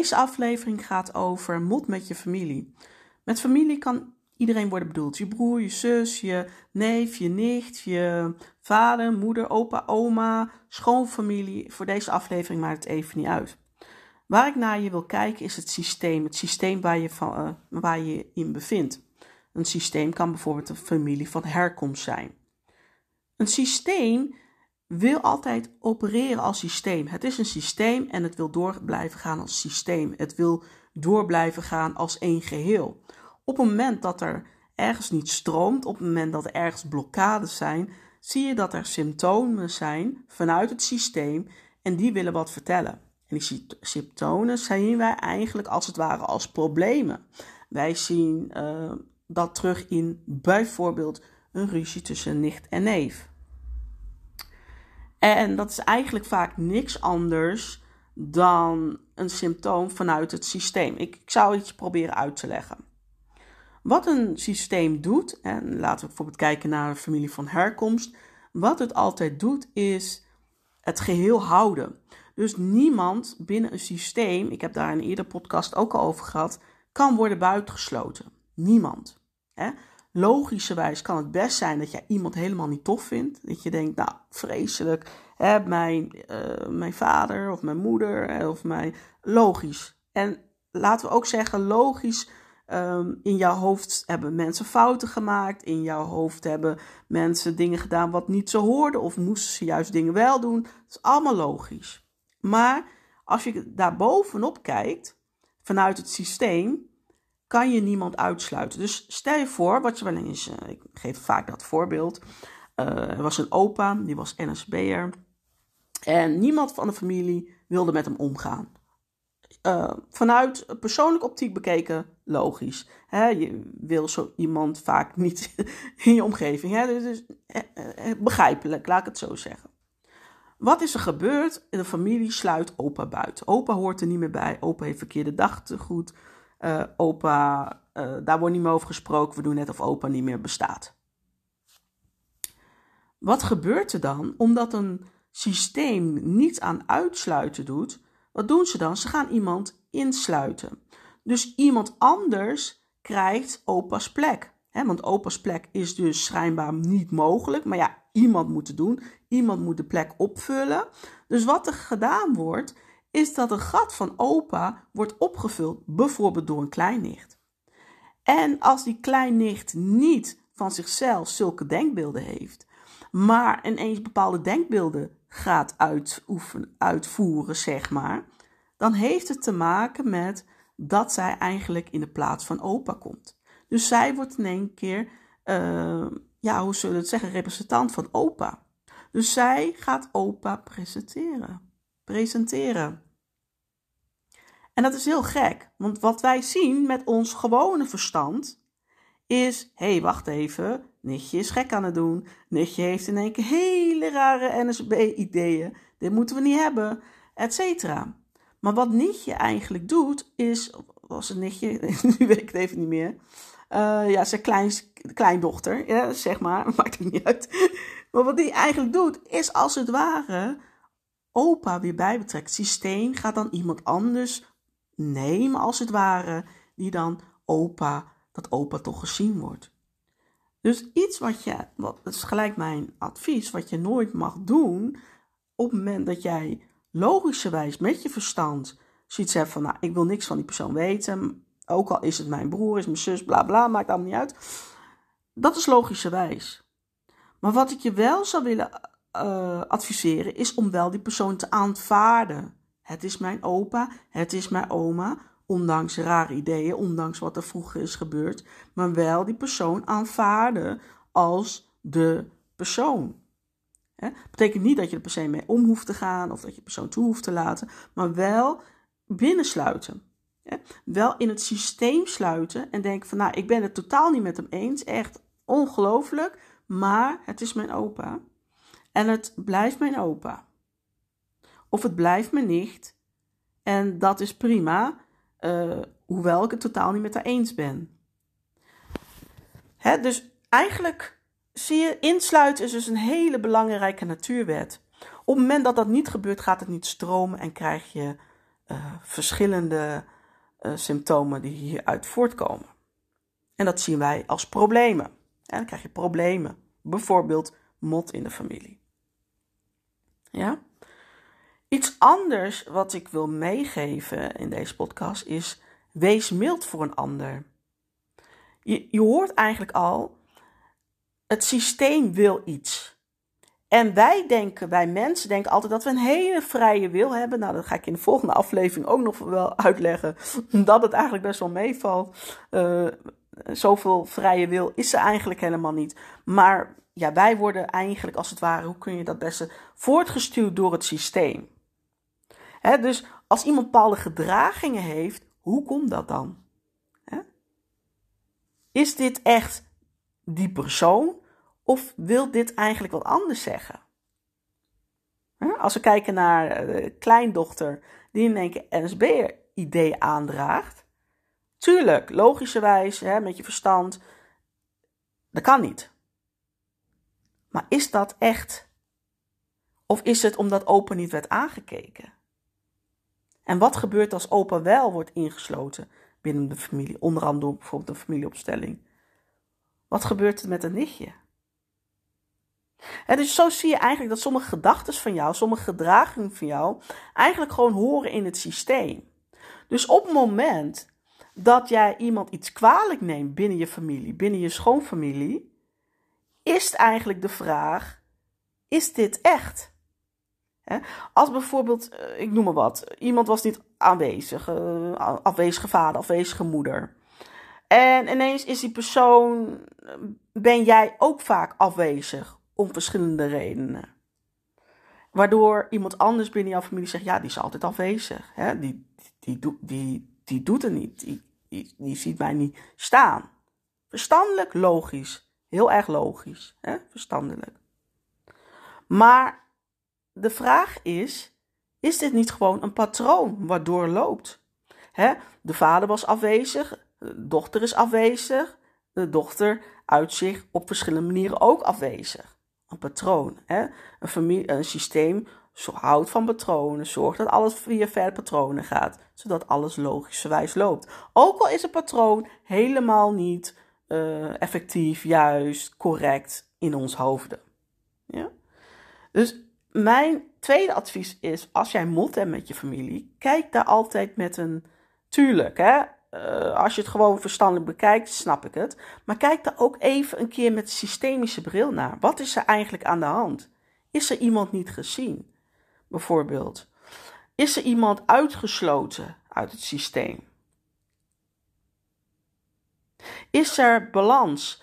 Deze aflevering gaat over mot met je familie. Met familie kan iedereen worden bedoeld. Je broer, je zus, je neef, je nicht, je vader, moeder, opa, oma, schoonfamilie. Voor deze aflevering maakt het even niet uit. Waar ik naar je wil kijken is het systeem. Het systeem waar je, van, uh, waar je in bevindt. Een systeem kan bijvoorbeeld een familie van herkomst zijn. Een systeem wil altijd opereren als systeem. Het is een systeem en het wil door blijven gaan als systeem. Het wil door blijven gaan als één geheel. Op het moment dat er ergens niet stroomt, op het moment dat er ergens blokkades zijn, zie je dat er symptomen zijn vanuit het systeem en die willen wat vertellen. En die symptomen zien wij eigenlijk als het ware als problemen. Wij zien uh, dat terug in bijvoorbeeld een ruzie tussen nicht en neef. En dat is eigenlijk vaak niks anders dan een symptoom vanuit het systeem. Ik, ik zou je proberen uit te leggen. Wat een systeem doet, en laten we bijvoorbeeld kijken naar een familie van herkomst. Wat het altijd doet, is het geheel houden. Dus niemand binnen een systeem, ik heb daar in een eerder podcast ook al over gehad, kan worden buitengesloten. Niemand. Hè? Logischerwijs kan het best zijn dat jij iemand helemaal niet tof vindt. Dat je denkt, nou, vreselijk. Hè, mijn, uh, mijn vader of mijn moeder of mijn... Logisch. En laten we ook zeggen, logisch... Um, in jouw hoofd hebben mensen fouten gemaakt. In jouw hoofd hebben mensen dingen gedaan wat niet zo hoorden. Of moesten ze juist dingen wel doen. Dat is allemaal logisch. Maar als je daar bovenop kijkt, vanuit het systeem, kan je niemand uitsluiten. Dus stel je voor, wat je wel eens, uh, ik geef vaak dat voorbeeld. Uh, er was een opa, die was NSB'er. En niemand van de familie wilde met hem omgaan. Uh, vanuit persoonlijke optiek bekeken, logisch. Je wil zo iemand vaak niet in je omgeving. Hè? Dus, begrijpelijk, laat ik het zo zeggen. Wat is er gebeurd? De familie sluit opa buiten. Opa hoort er niet meer bij. Opa heeft verkeerde dagtegoed. Uh, opa, uh, daar wordt niet meer over gesproken. We doen net of opa niet meer bestaat. Wat gebeurt er dan? Omdat een systeem niet aan uitsluiten doet, wat doen ze dan? Ze gaan iemand insluiten. Dus iemand anders krijgt opa's plek. Want opa's plek is dus schijnbaar niet mogelijk. Maar ja, iemand moet het doen. Iemand moet de plek opvullen. Dus wat er gedaan wordt, is dat een gat van opa wordt opgevuld, bijvoorbeeld door een kleinnicht. En als die kleinnicht niet van zichzelf zulke denkbeelden heeft, maar ineens bepaalde denkbeelden gaat uitoefenen, uitvoeren, zeg maar, dan heeft het te maken met dat zij eigenlijk in de plaats van opa komt. Dus zij wordt in één keer, uh, ja, hoe zullen we het zeggen, representant van opa. Dus zij gaat opa presenteren. Presenteren. En dat is heel gek, want wat wij zien met ons gewone verstand is: hé, hey, wacht even, nichtje is gek aan het doen. Nichtje heeft in één keer hele rare NSB-ideeën. Dit moeten we niet hebben, et cetera. Maar wat nichtje eigenlijk doet, is, was een nichtje, nu weet ik het even niet meer. Uh, ja, zijn klein, kleindochter, zeg maar, maakt het niet uit. Maar wat die eigenlijk doet, is als het ware opa weer bij betrekt. Systeem gaat dan iemand anders nemen, als het ware, die dan opa, dat opa toch gezien wordt. Dus iets wat je, wat, dat is gelijk mijn advies, wat je nooit mag doen op het moment dat jij logischerwijs met je verstand zoiets hebt van, nou, ik wil niks van die persoon weten, ook al is het mijn broer, is mijn zus, bla bla, maakt allemaal niet uit. Dat is logischerwijs. Maar wat ik je wel zou willen uh, adviseren, is om wel die persoon te aanvaarden. Het is mijn opa, het is mijn oma, ondanks rare ideeën, ondanks wat er vroeger is gebeurd, maar wel die persoon aanvaarden als de persoon. Dat betekent niet dat je er per se mee om hoeft te gaan of dat je de persoon toe hoeft te laten, maar wel binnensluiten. Wel in het systeem sluiten en denken van nou, ik ben het totaal niet met hem eens, echt ongelooflijk, maar het is mijn opa en het blijft mijn opa. Of het blijft mijn nicht en dat is prima, uh, hoewel ik het totaal niet met haar eens ben. Hè, dus eigenlijk zie je, insluiten is dus een hele belangrijke natuurwet. Op het moment dat dat niet gebeurt, gaat het niet stromen en krijg je uh, verschillende uh, symptomen die hieruit voortkomen. En dat zien wij als problemen. En dan krijg je problemen. Bijvoorbeeld mot in de familie. Ja? Iets anders wat ik wil meegeven in deze podcast is: wees mild voor een ander. Je, je hoort eigenlijk al, het systeem wil iets. En wij denken, wij mensen denken altijd dat we een hele vrije wil hebben. Nou, dat ga ik in de volgende aflevering ook nog wel uitleggen. Dat het eigenlijk best wel meevalt. Uh, zoveel vrije wil is er eigenlijk helemaal niet. Maar ja, wij worden eigenlijk als het ware, hoe kun je dat beste, voortgestuurd door het systeem. dus als iemand bepaalde gedragingen heeft, hoe komt dat dan? Is dit echt die persoon of wil dit eigenlijk wat anders zeggen? Als we kijken naar de kleindochter die in één keer NSB-idee aandraagt. Tuurlijk, logischerwijs, hè, met je verstand. Dat kan niet. Maar is dat echt? Of is het omdat opa niet werd aangekeken? En wat gebeurt als opa wel wordt ingesloten binnen de familie, onder andere door bijvoorbeeld een familieopstelling? Wat gebeurt er met een nichtje? En dus zo zie je eigenlijk dat sommige gedachten van jou, sommige gedragingen van jou, eigenlijk gewoon horen in het systeem. Dus op het moment dat jij iemand iets kwalijk neemt binnen je familie, binnen je schoonfamilie, is eigenlijk de vraag: is dit echt? Als bijvoorbeeld, eh, ik noem maar wat, iemand was niet aanwezig, uh, afwezige vader, afwezige moeder. En ineens is die persoon, ben jij ook vaak afwezig om verschillende redenen. Waardoor iemand anders binnen jouw familie zegt, ja, die is altijd afwezig. Die, die, die, die, die doet er niet. Die, die, die ziet mij niet staan. Verstandelijk, logisch. Heel erg logisch. Hè? Verstandelijk. Maar de vraag is, is dit niet gewoon een patroon waardoor loopt? Hè? De vader was afwezig, de dochter is afwezig, de dochter uit zich op verschillende manieren ook afwezig een patroon. Hè? Een, familie, een systeem houdt van patronen, zorgt dat alles via verre patronen gaat, zodat alles logischerwijs loopt. Ook al is een patroon helemaal niet uh, effectief, juist, correct in ons hoofden. Ja? Dus mijn tweede advies is, als jij mot hebt met je familie, kijk daar altijd met een, tuurlijk hè, uh, als je het gewoon verstandelijk bekijkt, snap ik het. Maar kijk daar ook even een keer met systemische bril naar. Wat is er eigenlijk aan de hand? Is er iemand niet gezien? Bijvoorbeeld. Is er iemand uitgesloten uit het systeem? Is er balans?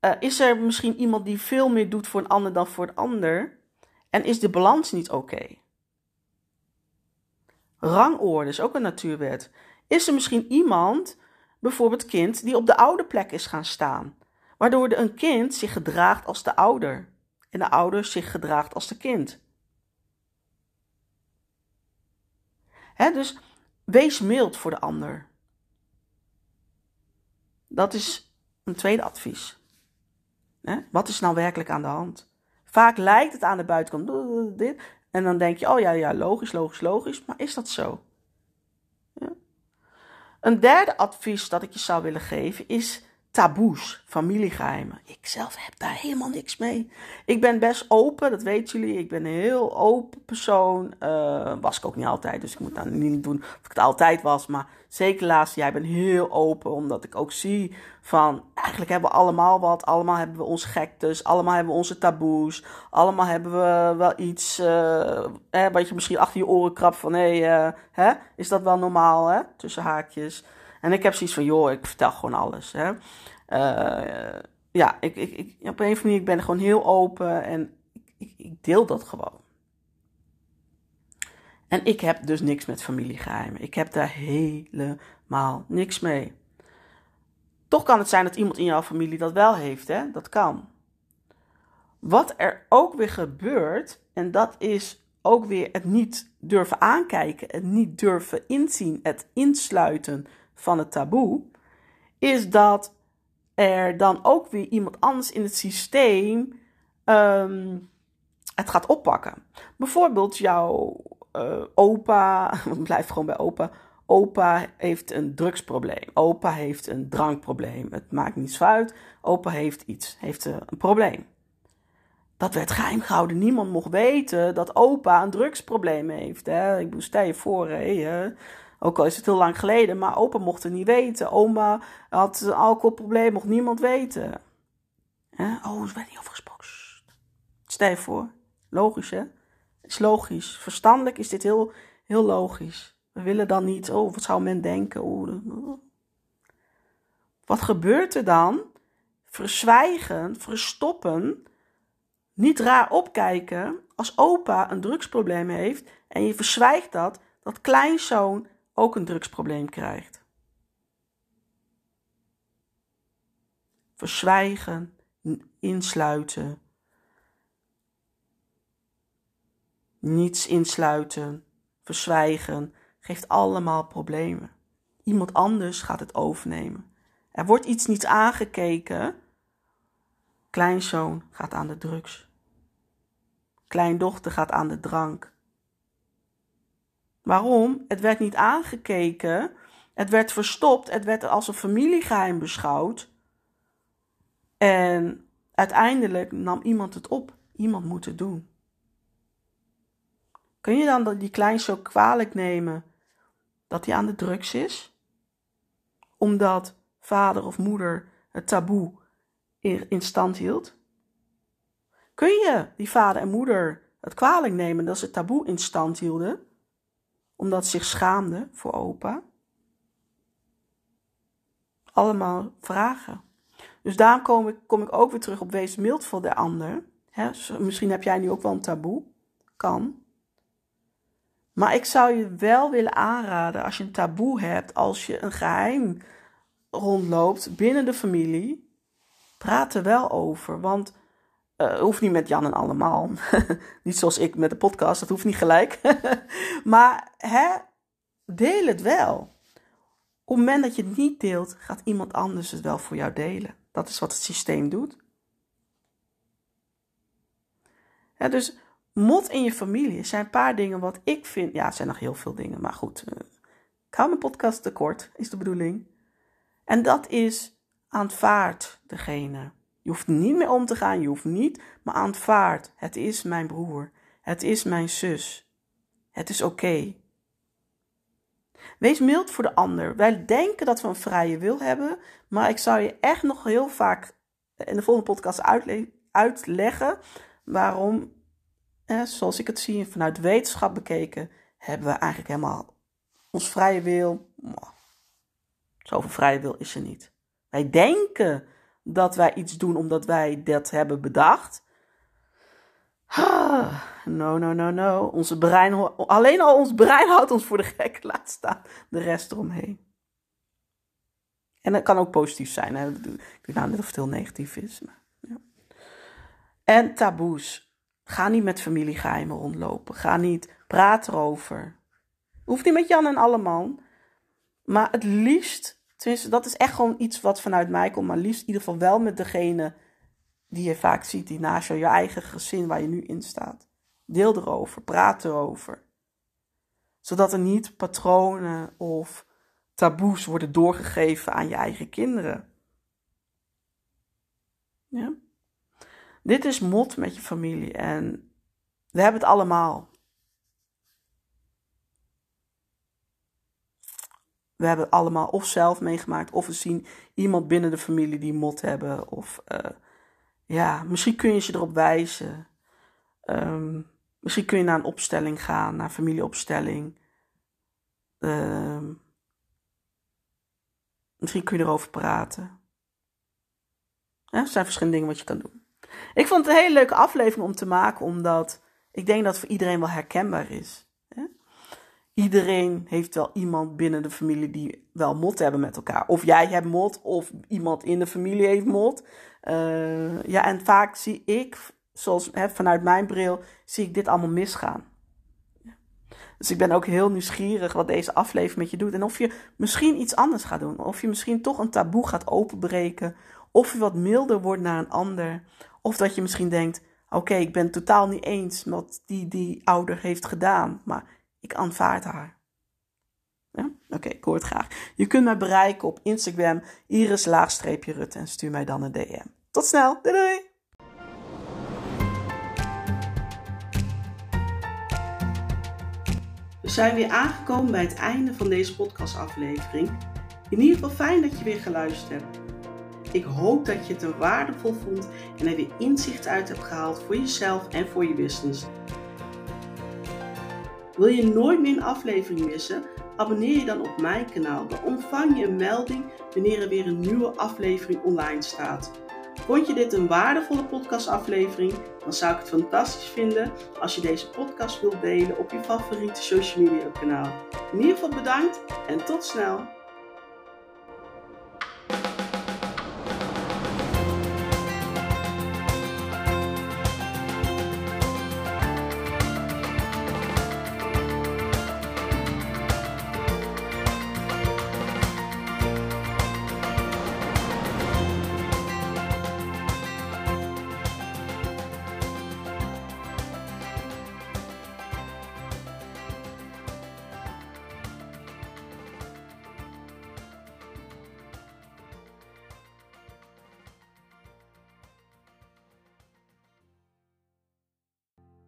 Uh, is er misschien iemand die veel meer doet voor een ander dan voor een ander? En is de balans niet oké? Okay? Rangorde is ook een natuurwet. Is er misschien iemand, bijvoorbeeld kind, die op de oude plek is gaan staan, waardoor een kind zich gedraagt als de ouder en de ouder zich gedraagt als de kind? Dus wees mild voor de ander. Dat is een tweede advies. wat is nou werkelijk aan de hand? Vaak lijkt het aan de buitenkant dit. En dan denk je, oh ja, ja, logisch, logisch, logisch. Maar is dat zo? Een derde advies dat ik je zou willen geven is taboes, familiegeheimen. Ik zelf heb daar helemaal niks mee. Ik ben best open, dat weten jullie. Ik ben een heel open persoon. Uh, was ik ook niet altijd, dus ik moet nou niet doen of ik het altijd was. Maar zeker laatst, jij bent heel open, omdat ik ook zie van... Eigenlijk hebben we allemaal wat. Allemaal hebben we onze gektes. Allemaal hebben we onze taboes. Allemaal hebben we wel iets uh, hè, wat je misschien achter je oren krabt van... Hé, uh, hè, is dat wel normaal, hè? Tussen haakjes. En ik heb zoiets van, joh, ik vertel gewoon alles. Hè. Uh, ja, ik, ik, ik, op een of andere manier, ik ben gewoon heel open en ik, ik, deel dat gewoon. En ik heb dus niks met familiegeheimen. Ik heb daar helemaal niks mee. Toch kan het zijn dat iemand in jouw familie dat wel heeft, hè? Dat kan. Wat er ook weer gebeurt, en dat is ook weer het niet durven aankijken, het niet durven inzien, het insluiten van het taboe, is dat er dan ook weer iemand anders in het systeem um, het gaat oppakken. Bijvoorbeeld jouw uh, opa, blijf gewoon bij opa. Opa heeft een drugsprobleem. Opa heeft een drankprobleem. Het maakt niets uit. Opa heeft iets, heeft een probleem. Dat werd geheim gehouden. Niemand mocht weten dat opa een drugsprobleem heeft. Hè? Ik stel je voor, hè? Ook al is het heel lang geleden, maar opa mocht het niet weten. Oma had een alcoholprobleem, mocht niemand weten. Oh, er werd niet over gesproken. Stel je voor. Logisch, hè? Is logisch. Verstandelijk is dit heel, heel logisch. We willen dan niet, oh, wat zou men denken? Oh, wat gebeurt er dan? Verzwijgen, verstoppen, niet raar opkijken als opa een drugsprobleem heeft en je verzwijgt dat, dat kleinzoon ook een drugsprobleem krijgt. Verzwijgen, insluiten. Niets insluiten, verzwijgen, geeft allemaal problemen. Iemand anders gaat het overnemen. Er wordt iets niet aangekeken. Kleinzoon gaat aan de drugs. Kleindochter gaat aan de drank. Waarom? Het werd niet aangekeken. Het werd verstopt. Het werd als een familiegeheim beschouwd. En uiteindelijk nam iemand het op. Iemand moet het doen. Kun je dan die kleinzoon kwalijk nemen dat hij aan de drugs is? Omdat vader of moeder het taboe in stand hield? Kun je die vader en moeder het kwalijk nemen dat ze het taboe in stand hielden? Omdat ze zich schaamden voor opa? Allemaal vragen. Dus daarom kom ik, kom ik ook weer terug op wees mild voor de ander. misschien heb jij nu ook wel een taboe. Kan. Maar ik zou je wel willen aanraden, als je een taboe hebt, als je een geheim rondloopt binnen de familie, praat er wel over. Want uh, hoeft niet met Jan en allemaal. niet zoals ik met de podcast, dat hoeft niet gelijk. maar hè, deel het wel. Op het moment dat je het niet deelt, gaat iemand anders het wel voor jou delen. Dat is wat het systeem doet. Ja, dus Mot in je familie zijn een paar dingen wat ik vind. Ja, het zijn nog heel veel dingen, maar goed. Uh, ik hou mijn podcast te kort, is de bedoeling. En dat is aanvaard degene. Je hoeft niet meer om te gaan, je hoeft niet, maar aanvaard. Het is mijn broer. Het is mijn zus. Het is oké. Wees mild voor de ander. Wij denken dat we een vrije wil hebben, maar ik zou je echt nog heel vaak in de volgende podcast uitleggen waarom zoals ik het zie vanuit wetenschap bekeken, hebben we eigenlijk helemaal ons vrije wil. Zoveel vrije wil is er niet. Wij denken dat wij iets doen omdat wij dat hebben bedacht. No, no, no, no. Onze brein, alleen al ons brein houdt ons voor de gek. Laat staan de rest eromheen. En dat kan ook positief zijn. Ik weet nou net of het heel negatief is. Ja. En taboes. Ga niet met familiegeheimen rondlopen. Ga niet praten erover. Hoeft niet met Jan en Alleman. Maar het liefst, tenminste, dat is echt gewoon iets wat vanuit mij komt. Maar liefst in ieder geval wel met degene die je vaak ziet, die naast jou, je eigen gezin waar je nu in staat. Deel erover, praat erover. Zodat er niet patronen of taboes worden doorgegeven aan je eigen kinderen. Ja? Dit is mot met je familie en we hebben het allemaal. We hebben allemaal of zelf meegemaakt, of we zien iemand binnen de familie die mot hebben. Of uh, ja, misschien kun je ze erop wijzen. Um, misschien kun je naar een opstelling gaan, naar familieopstelling. Um, misschien kun je erover praten. Er zijn verschillende dingen wat je kan doen. Ik vond het een hele leuke aflevering om te maken, omdat ik denk dat het voor iedereen wel herkenbaar is. Iedereen heeft wel iemand binnen de familie die wel mot hebben met elkaar. Of jij hebt mot, of iemand in de familie heeft mot. Uh, ja, en vaak zie ik, zoals hè, vanuit mijn bril, zie ik dit allemaal misgaan. Dus ik ben ook heel nieuwsgierig wat deze aflevering met je doet. En of je misschien iets anders gaat doen. Of je misschien toch een taboe gaat openbreken. Of je wat milder wordt naar een ander. Of dat je misschien denkt: oké, ik ben totaal niet eens met wat die, die ouder heeft gedaan. Maar Ik aanvaard haar. Ja? Oké, ik hoor het graag. Je kunt mij bereiken op Instagram iris-rutte en stuur mij dan een DM. Tot snel, doei doei! We zijn weer aangekomen bij het einde van deze podcastaflevering. In ieder geval fijn dat je weer geluisterd hebt. Ik hoop dat je het er waardevol vond en er weer inzicht uit hebt gehaald voor jezelf en voor je business. Wil je nooit meer een aflevering missen? Abonneer je dan op mijn kanaal. Dan ontvang je een melding wanneer er weer een nieuwe aflevering online staat. Vond je dit een waardevolle podcastaflevering? Dan zou ik het fantastisch vinden als je deze podcast wilt delen op je favoriete social media kanaal. In ieder geval bedankt en tot snel!